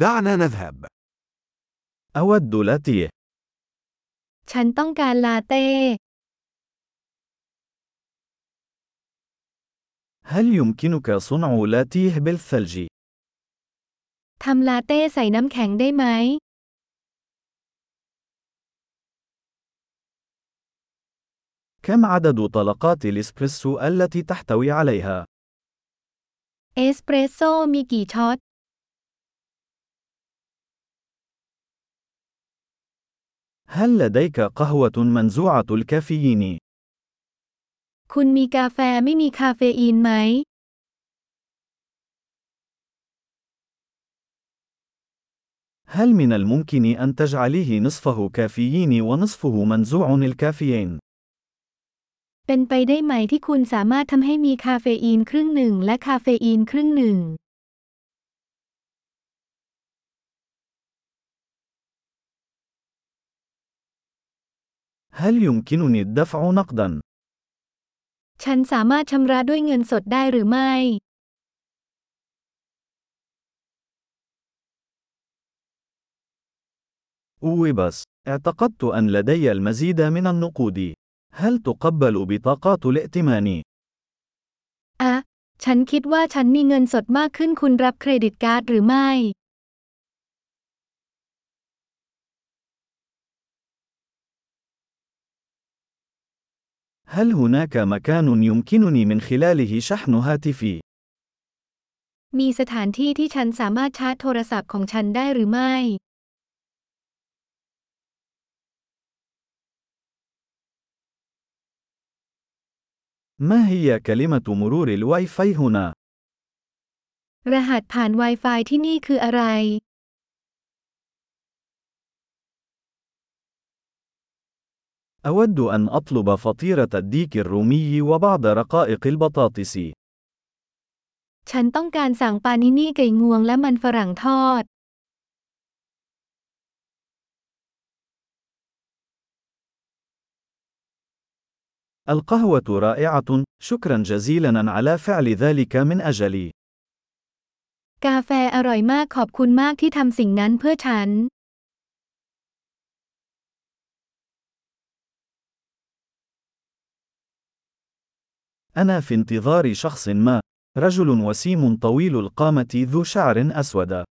دعنا نذهب. أود لاتيه. ฉันต้องการลาเต้ هل يمكنك صنع لاتيه بالثلج؟ ทำลาเต้ใส่น้ำแข็งได้ไหม كم عدد طلقات الإسبريسو التي تحتوي عليها؟ เอสเปรสโซ่มีกี่ช็อต هل لديك قهوة منزوعة الكافيين؟ คุณมีกาแฟไม่มีคาเฟอีนไหม هل من الممكن أن تجعليه نصفه كافيين ونصفه منزوع الكافيين؟ เป็นไปได้ไหมที่คุณสามารถทำให้มีคาเฟอีนครึ่งหนึ่งและคาเฟอีนครึ่งหนึ่ง هل يمكنني الدفع نقداً؟ ฉันสามารถชำระด้วยเงินสดได้หรือไม่ أوي بس، اعتقدت أن لدي المزيد من النقود. هل تقبل بطاقات الائتمان؟ อะฉันคิดว่าฉันมีเงินสดมากขึ้นคุณรับเครดิตการ์ดหรือไม่ هل هناك مكان يمكنني من خلاله شحن هاتفي؟ มีสถานที่ที่ฉันสามารถชาร์จโทรศัพท์ของฉันได้หรือไม่ ما هي كلمة مرور الواي فاي هنا؟ รหัสผ่าน Wi-Fi ที่นี่คืออะไร أود أن أطلب فطيرة الديك الرومي وبعض رقائق البطاطس. ฉันต้องการสั่งปานินี่ไก่งวงและมันฝรั่งทอด القهوة رائعة، شكرا جزيلا على فعل ذلك من أجلي. กาแฟอร่อยมากขอบคุณมากที่ทำสิ่งนั้นเพื่อฉัน أنا في انتظار شخص ما. رجل وسيم طويل القامة ذو شعر أسود.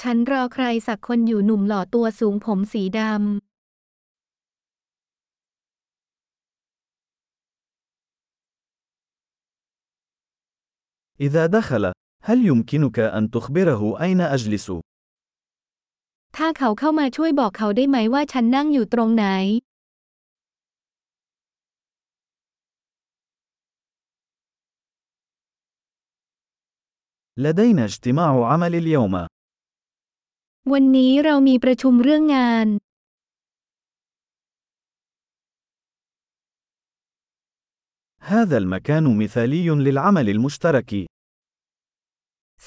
ฉันรอใครสักคนอยู่หนุ่มหล่อตัวสูงผมสีดำ إذا دخل، هل يمكنك أن تخبره أين أجلس؟ ถ้าเขาเข้ามาช่วยบอกเขาได้ไหมว่าฉันนั่งอยู่ตรงไหน لدينا اجتماع عمل اليوم. วันนี้เรามีประชุมเรื่องงาน هذا المكان مثالي للعمل المشترك.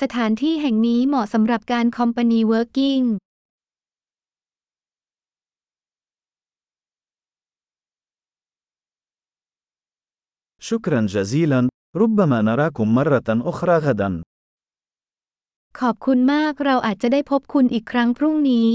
สถานที่แห่งนี้เหมาะสำหรับการคอมพานีเวิร์กิ่ง شكرا جزيلا، ربما نراكم مرة أخرى غدا. ขอบคุณมากเราอาจจะได้พบคุณอีกครั้งพรุ่งนี้